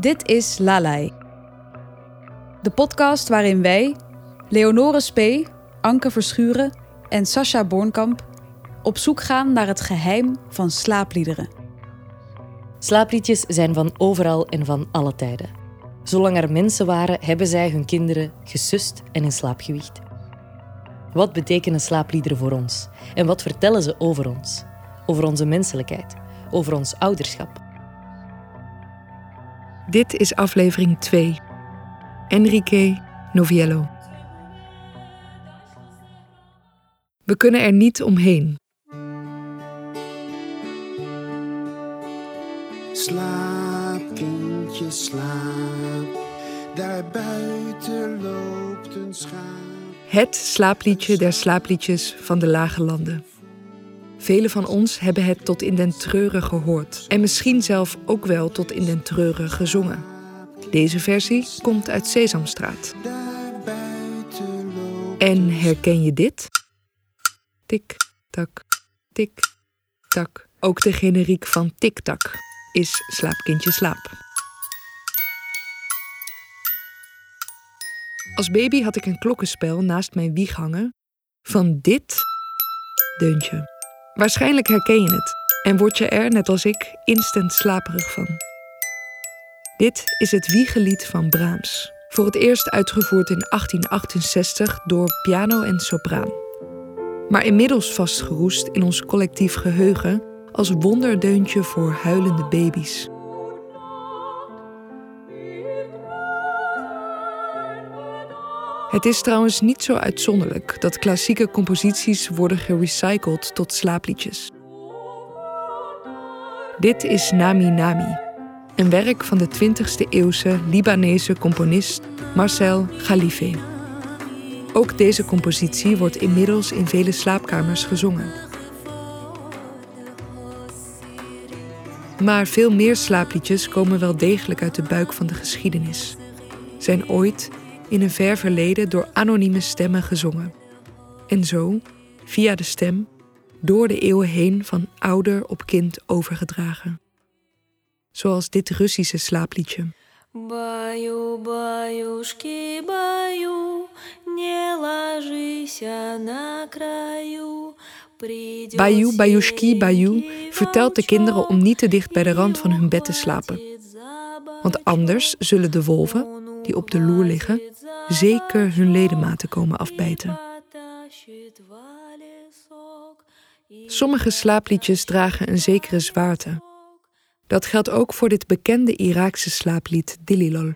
Dit is Lalai. De podcast waarin wij, Leonore Spee, Anke Verschuren en Sascha Bornkamp op zoek gaan naar het geheim van slaapliederen. Slaapliedjes zijn van overal en van alle tijden. Zolang er mensen waren, hebben zij hun kinderen gesust en in slaap gewiegd. Wat betekenen slaapliederen voor ons? En wat vertellen ze over ons? Over onze menselijkheid, over ons ouderschap. Dit is aflevering 2. Enrique Noviello. We kunnen er niet omheen. Slaap, kindje, slaap. Daar buiten loopt een schaap. Het slaapliedje der slaapliedjes van de lage landen. Velen van ons hebben het tot in den treuren gehoord en misschien zelf ook wel tot in den treuren gezongen. Deze versie komt uit Sesamstraat. En herken je dit? Tik, tak, tik, tak. Ook de generiek van tik, tak is slaapkindje slaap. Als baby had ik een klokkenspel naast mijn wieg hangen van dit deuntje. Waarschijnlijk herken je het en word je er, net als ik, instant slaperig van. Dit is het wiegelied van Brahms. Voor het eerst uitgevoerd in 1868 door piano en sopraan. Maar inmiddels vastgeroest in ons collectief geheugen als wonderdeuntje voor huilende baby's. Het is trouwens niet zo uitzonderlijk dat klassieke composities worden gerecycled tot slaapliedjes. Dit is Nami Nami, een werk van de 20e eeuwse Libanese componist Marcel Khalife. Ook deze compositie wordt inmiddels in vele slaapkamers gezongen. Maar veel meer slaapliedjes komen wel degelijk uit de buik van de geschiedenis. Zijn ooit in een ver verleden door anonieme stemmen gezongen. En zo, via de stem, door de eeuwen heen van ouder op kind overgedragen. Zoals dit Russische slaapliedje. Баю, баюшки, баю, не ложися на краю. Придет Bayou, Bayoushki, Bayou vertelt de kinderen om niet te dicht bij de rand van hun bed te slapen. Want anders zullen de wolven, die op de loer liggen, zeker hun ledematen komen afbijten. Sommige slaapliedjes dragen een zekere zwaarte. Dat geldt ook voor dit bekende Iraakse slaaplied Dililol.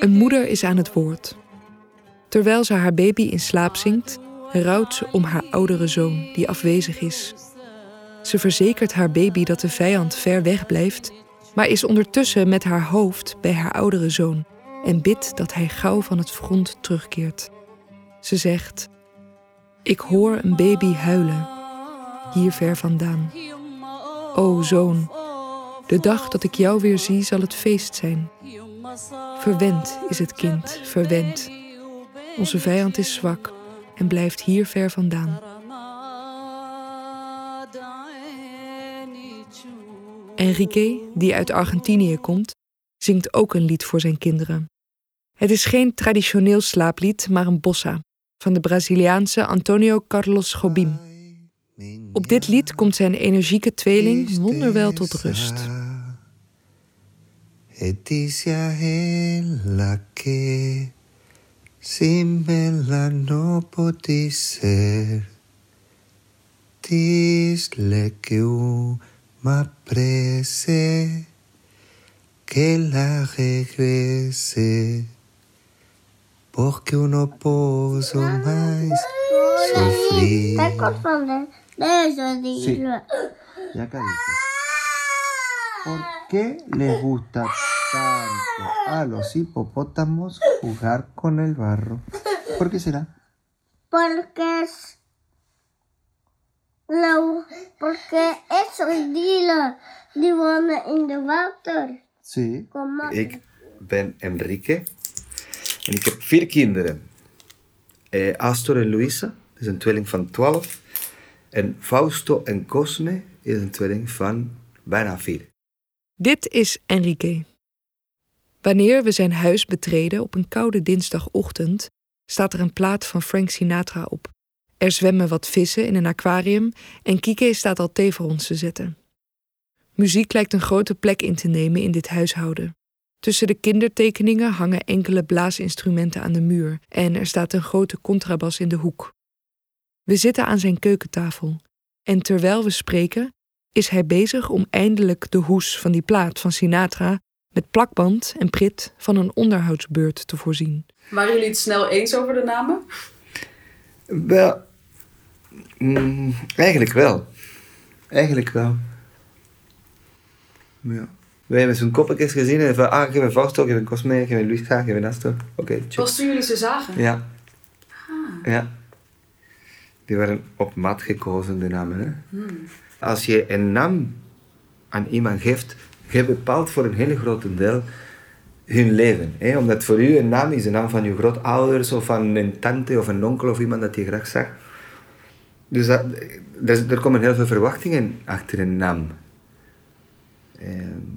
Een moeder is aan het woord. Terwijl ze haar baby in slaap zingt, rouwt ze om haar oudere zoon die afwezig is. Ze verzekert haar baby dat de vijand ver weg blijft, maar is ondertussen met haar hoofd bij haar oudere zoon en bidt dat hij gauw van het front terugkeert. Ze zegt: Ik hoor een baby huilen, hier ver vandaan. O zoon, de dag dat ik jou weer zie zal het feest zijn. Verwend is het kind, verwend. Onze vijand is zwak en blijft hier ver vandaan. Enrique, die uit Argentinië komt, zingt ook een lied voor zijn kinderen. Het is geen traditioneel slaaplied, maar een bossa van de Braziliaanse Antonio Carlos Jobim. Op dit lied komt zijn energieke tweeling wonderwel tot rust. Sin verla no poti ser. Disle que uma prece que la regrese. Porque uno poso mais sufrir. Sí. Ya. ¿Por qué les gusta tanto a los hipopótamos jugar con el barro? ¿Por qué será? Porque es. Lo, porque eso dilo. Die wonen in de water. Sí. Maar. Ik ben Enrique en ik heb vier kinderen. Eh, Astor en Luisa is een tweeling van 12. En Fausto en Cosme is een tweeling van bijna 4. Dit is Enrique. Wanneer we zijn huis betreden op een koude dinsdagochtend, staat er een plaat van Frank Sinatra op. Er zwemmen wat vissen in een aquarium en Kike staat al thee voor ons te zetten. Muziek lijkt een grote plek in te nemen in dit huishouden. Tussen de kindertekeningen hangen enkele blaasinstrumenten aan de muur en er staat een grote contrabas in de hoek. We zitten aan zijn keukentafel en terwijl we spreken, is hij bezig om eindelijk de hoes van die plaat van Sinatra met plakband en prit van een onderhoudsbeurt te voorzien. Waren jullie het snel eens over de namen? Wel, mm, eigenlijk wel. Eigenlijk wel. Ja. We hebben zo'n koppeltjes gezien en van, ah, ik heb een Fausto, ik heb een Cosme, ik heb een Luisa, ik heb een Astor. Oké, check. Was toen jullie ze zagen? Ja. Ja. Die waren op maat gekozen, de namen. Hè? Als je een naam aan iemand geeft, je bepaalt voor een hele grote deel hun leven. Hè? Omdat voor u een naam is een naam van je grootouders of van een tante of een onkel of iemand dat je graag zag. Dus dat, er, komen heel veel verwachtingen achter een naam. Eh,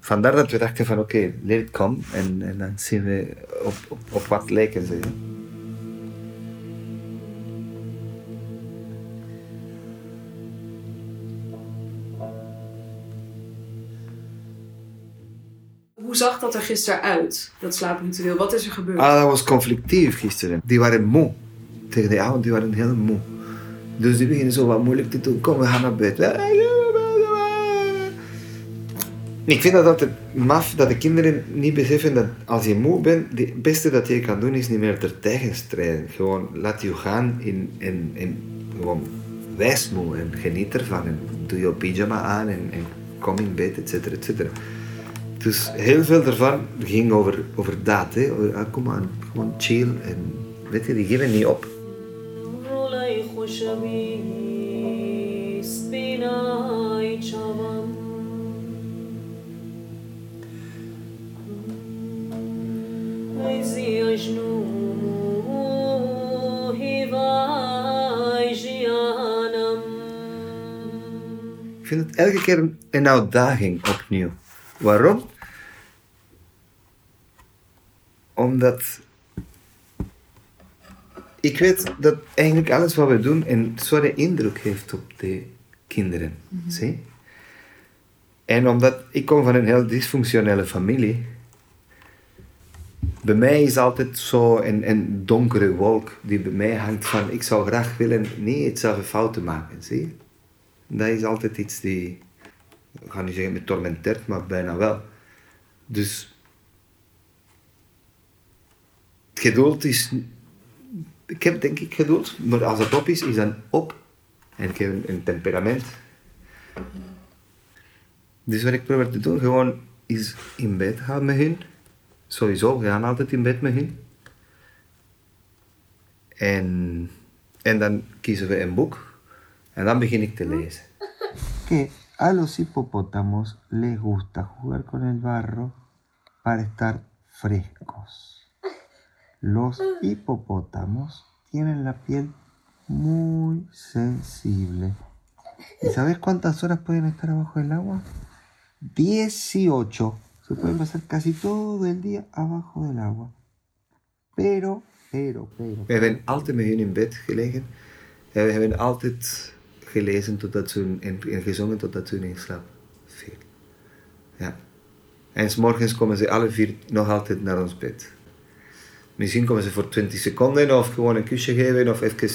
vandaar dat we dachten van oké, let it come en, en dan zien we op, op, op wat lijken ze. Dat er gisteren uit, dat slaapritueel? Wat is er gebeurd? Ah, dat was conflictief gisteren. Die waren moe. Tegen de avond, die waren heel moe. Dus die beginnen zo wat moeilijk te doen. Kom, we gaan naar bed. Ik vind dat altijd maf dat de kinderen niet beseffen dat als je moe bent, het beste dat je kan doen is niet meer er tegen strijden. Gewoon laat je gaan in, in, in gewoon wijs moe en geniet ervan. En doe je pyjama aan en, en kom in bed, et cetera, et cetera. Dus heel veel ervan ging over, over dat. Hè. Over, ah, kom aan, gewoon chill. En, weet je, die geven niet op. Ik vind het elke keer een uitdaging opnieuw. Waarom? Omdat ik weet dat eigenlijk alles wat we doen een zware indruk heeft op de kinderen. Zie? En omdat ik kom van een heel dysfunctionele familie, bij mij is altijd zo een, een donkere wolk die bij mij hangt van ik zou graag willen niet hetzelfde fouten maken. Zie? Dat is altijd iets die, ik ga niet zeggen me tormenteert, maar bijna wel. Dus het geduld is, ik heb denk ik geduld, maar als het op is, is dan op. En ik heb een, een temperament. Dus wat ik probeer te doen, gewoon is in bed gaan met hun. Sowieso, we gaan altijd in bed met hun. En, en dan kiezen we een boek. En dan begin ik te lezen. A los hipopótamos les gusta jugar con el barro para estar frescos. Los hipopótamos tienen la piel muy sensible. ¿Y sabes cuántas horas pueden estar abajo del agua? 18. Se pueden pasar casi todo el día abajo del agua. Pero, pero, pero. We hebben altijd met hun in bed gelegen. En we hebben altijd gelezen totdat ze en, en gezongen totdat ze in slaap viel. Ja. En morgens komen ze alle vier nog altijd naar ons bed. Misschien komen ze voor 20 seconden of gewoon een kusje geven of even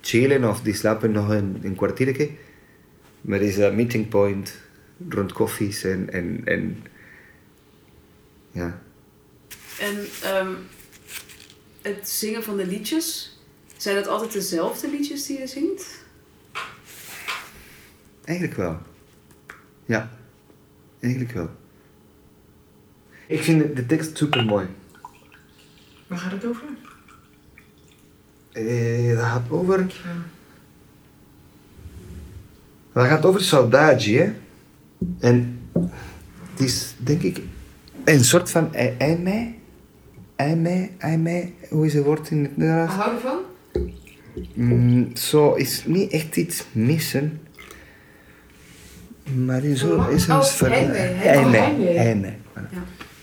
chillen of die slapen nog een, een kwartiertje. Maar is een meeting point rond koffies en, en, en ja. En ehm, het zingen van de liedjes, zijn dat altijd dezelfde liedjes die je zingt? Eigenlijk wel. Ja, eigenlijk wel. Ik vind de- tekst super mooi. Waar gaat het over? Eh, dat gaat over. Dat gaat over saudade, hè? En het is, denk ik, een soort van ei- ei-mei. Hoe is het woord in het Nederlands? Houden van? Mm, zo is niet echt iets missen. Maar in zo is een soort van... Einde. Einde. Voilà.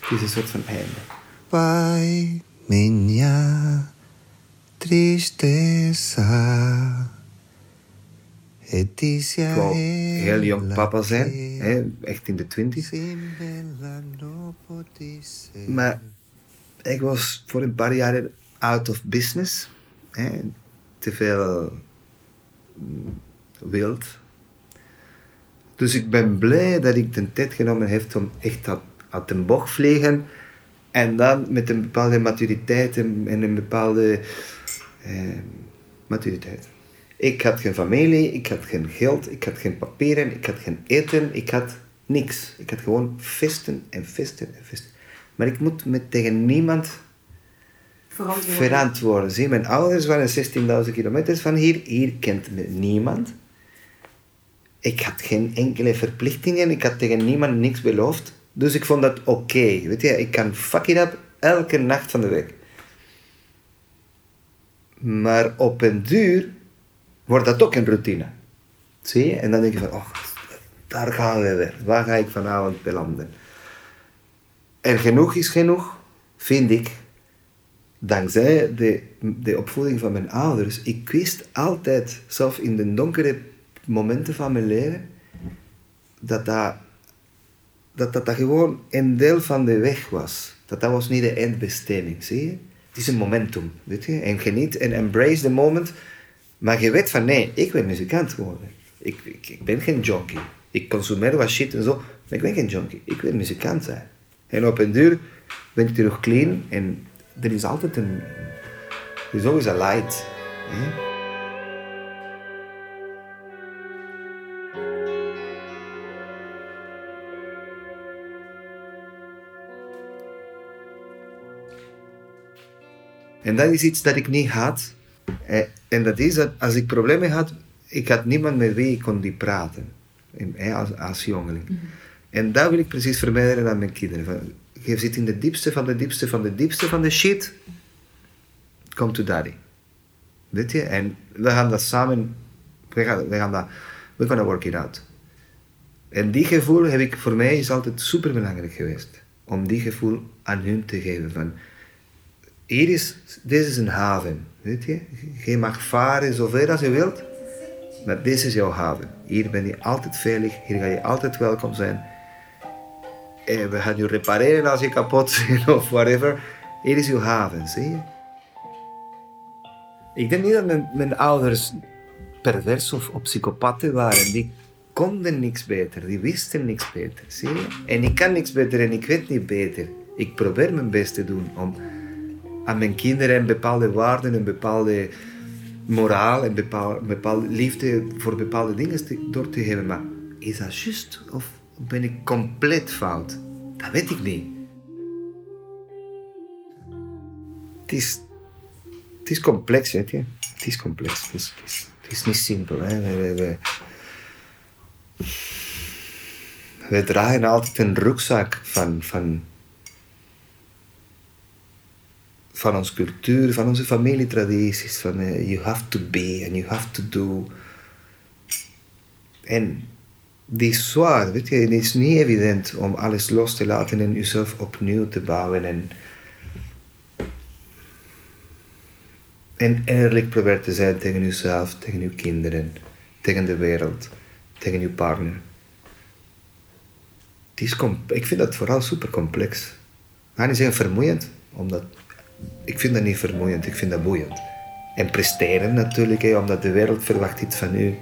Het is een soort van einde. Pai, minha tristeza. Leticia Ik wou heel jong papa zijn, hè, echt in de twintig. Maar ik was voor een paar jaar out of business. Hè. Te veel mm, wild. Dus ik ben blij dat ik de tijd genomen heb om echt uit, uit de bocht vliegen. En dan met een bepaalde maturiteit en, en een bepaalde eh, maturiteit. Ik had geen familie, ik had geen geld, ik had geen papieren, ik had geen eten, ik had niks. Ik had gewoon feesten en feesten en feesten. Maar ik moet me tegen niemand verantwoorden. Zie, mijn ouders waren 16.000 kilometer van hier. Hier kent me niemand. Ik had geen enkele verplichtingen. Ik had tegen niemand niks beloofd. Dus ik vond dat oké. Weet je, ik kan fuck it up elke nacht van de week. Maar op een duur wordt dat ook een routine. Zie je? En dan denk je van, oh, daar gaan we weer. Waar ga ik vanavond belanden? En genoeg is genoeg, vind ik. Dankzij de, de opvoeding van mijn ouders. Ik wist altijd, zelfs in de donkere momenten van mijn leven, dat dat, dat, dat, gewoon een deel van de weg was. Dat dat was niet de eindbestemming, zie je? Het is een momentum, weet je? En geniet en embrace the moment. Maar je weet van, nee, ik ben muzikant geworden. Ik, ik, ik ben geen junkie. Ik consumeer wat shit en zo, maar ik ben geen junkie. Ik wil muzikant zijn. En op een duur ben ik terug clean en er is altijd een... Er is always a light. En dat is iets dat ik niet had. Eh, En dat is dat als ik problemen had, ik had niemand met wie ik kon die praten. Als, als jongeling. En dat wil ik precies vermijden aan mijn kinderen. Van, je zit in de diepste van de diepste van de diepste van de shit. Come to daddy. Weet je? En we gaan dat samen... We gaan, we gaan dat... We're gonna work it out. En die gevoel heb ik, voor mij is altijd super belangrijk geweest. Om die gevoel aan hun te geven. Van, hier is, dit is een haven, weet je. Je mag varen zover als je wilt, maar dit is jouw haven. Hier ben je altijd veilig, hier ga je altijd welkom zijn. En we gaan je repareren als je kapot bent of whatever. Hier is jouw haven, zie je. Ik denk niet dat mijn, mijn ouders pervers of, of psychopaten waren. Die konden niks beter, die wisten niks beter, zie je. En ik kan niks beter en ik weet niet beter. Ik probeer mijn best te doen om aan mijn kinderen een bepaalde waarden, een bepaalde moraal, een bepaalde, bepaalde liefde voor bepaalde dingen te- door te geven. Maar is dat juist of ben ik compleet fout? Dat weet ik niet. Het is, het is complex, weet je. Het is complex. Het is, niet simpel. Hè. We, we dragen altijd een rugzak van, van, van onze cultuur, van onze familietradities. Van eh, you have to be and you have to do. En die is zwaar, weet je. Het is niet evident om alles los te laten en jezelf opnieuw te bouwen. En, en eerlijk proberen te zijn tegen jezelf, tegen je kinderen, tegen de wereld, tegen je partner. Het is ik vind dat vooral super complex. Ik ga niet zeggen vermoeiend, omdat ik vind dat niet vermoeiend, ik vind dat boeiend. En presteren natuurlijk, hè, omdat de wereld verwacht iets van u.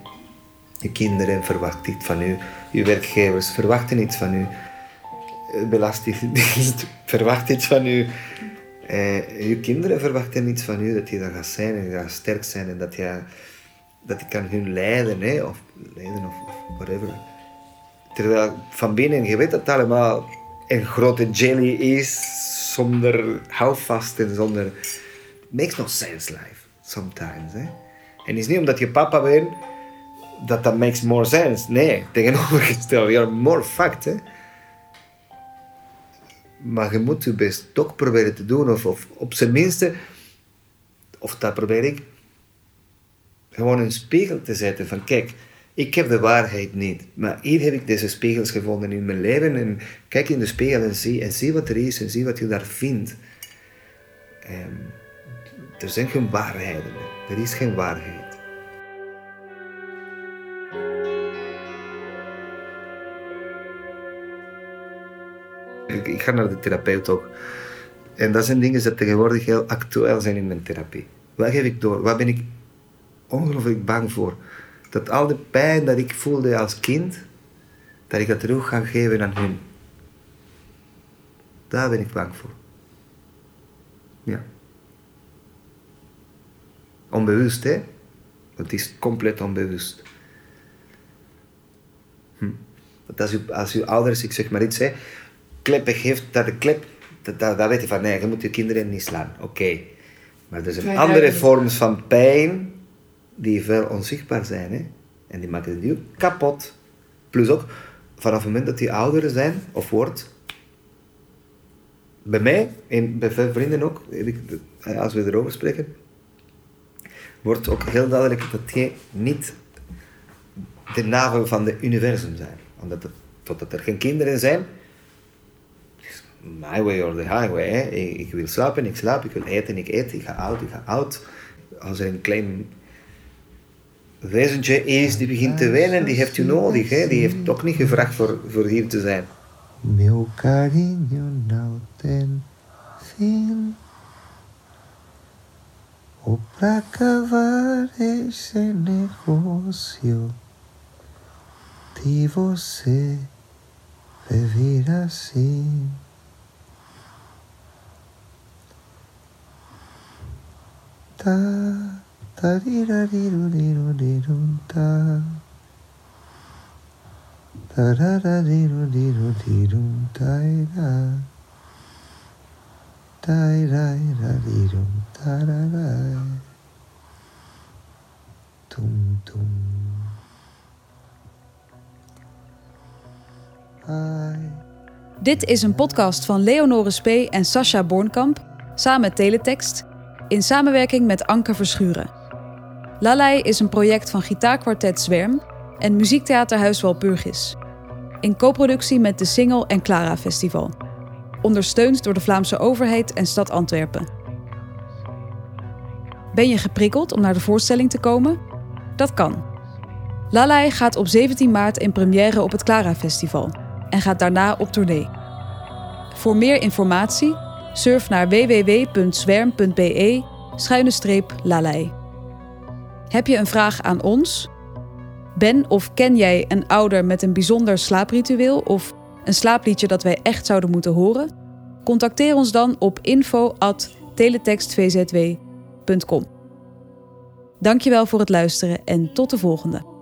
Je kinderen verwachten iets van u. Je werkgevers verwachten iets van u. Eh, Belastingdienst verwacht iets van u. Eh, je kinderen verwachten iets van u, dat je dat gaat zijn en gaat sterk zijn en dat je, dat kan hun leiden, hè, of leiden of, of whatever. Terwijl van binnen, je weet dat het allemaal een grote jelly is, zonder houvast en zonder... Makes no sense life, sometimes. Hè? En het is niet omdat je papa bent, dat dat makes more sense. Nee, tegenovergesteld, you're more fucked. Hè? Maar je moet je best toch proberen te doen, of, of op zijn minste, of dat probeer ik, gewoon een spiegel te zetten van kijk, ik heb de waarheid niet, maar hier heb ik deze spiegels gevonden in mijn leven en kijk in de spiegel en zie, en zie wat er is en zie wat je daar vindt. Ehm, er zijn geen waarheden, er is geen waarheid. Ik, ga naar de therapeut ook. En dat zijn dingen die tegenwoordig heel actueel zijn in mijn therapie. Wat geef ik door? Waar ben ik ongelooflijk bang voor? Dat al de pijn dat ik voelde als kind, dat ik dat terug ga geven aan hun. Daar ben ik bang voor. Ja. Onbewust, hè? Het is compleet onbewust. Hm. Want als, u, als ouders, ik zeg maar iets, hè, kleppen geeft, dat de klep, dat, dat, dat weet je van, nee, je moet je kinderen niet slaan. Oké. Maar er zijn andere vormen van pijn die veel onzichtbaar zijn. Hè? En die maken het nieuw kapot. Plus ook, vanaf het moment dat die ouder zijn, of wordt, bij mij en bij veel vrienden ook, als we erover spreken, wordt ook heel duidelijk dat die niet de navel van het universum zijn. Omdat het, totdat er geen kinderen zijn, my way or the highway. Hè. Ik, ik wil slapen, ik slaap, ik wil eten, ik eet, ik ga oud, ik ga oud. Als er een klein wezentje is die begint te wenen, die heeft u nodig. Hè. Die heeft ook niet gevraagd voor, voor hier te zijn. Meu carinho não tem fim. Ou pra acabar esse negócio de você assim. Tum, tum. Dit is een podcast van Leonore Spee en Sascha Bornkamp, samen Teletext, in samenwerking met Anke Verschuren. Lalai is een project van gitaarkwartet Zwerm en muziektheaterhuis Walpurgis. In co-productie met de Singel en Clara Festival. Ondersteund door de Vlaamse overheid en stad Antwerpen. Ben je geprikkeld om naar de voorstelling te komen? Dat kan. Lalai gaat op 17 maart in première op het Clara Festival en gaat daarna op tournee. Voor meer informatie surf naar www.zwerm.be schuine streep lalei. Heb je een vraag aan ons? Ben of ken jij een ouder met een bijzonder slaapritueel of een slaapliedje dat wij echt zouden moeten horen? Contacteer ons dan op info@teletextvzw.com. Dankjewel voor het luisteren en tot de volgende.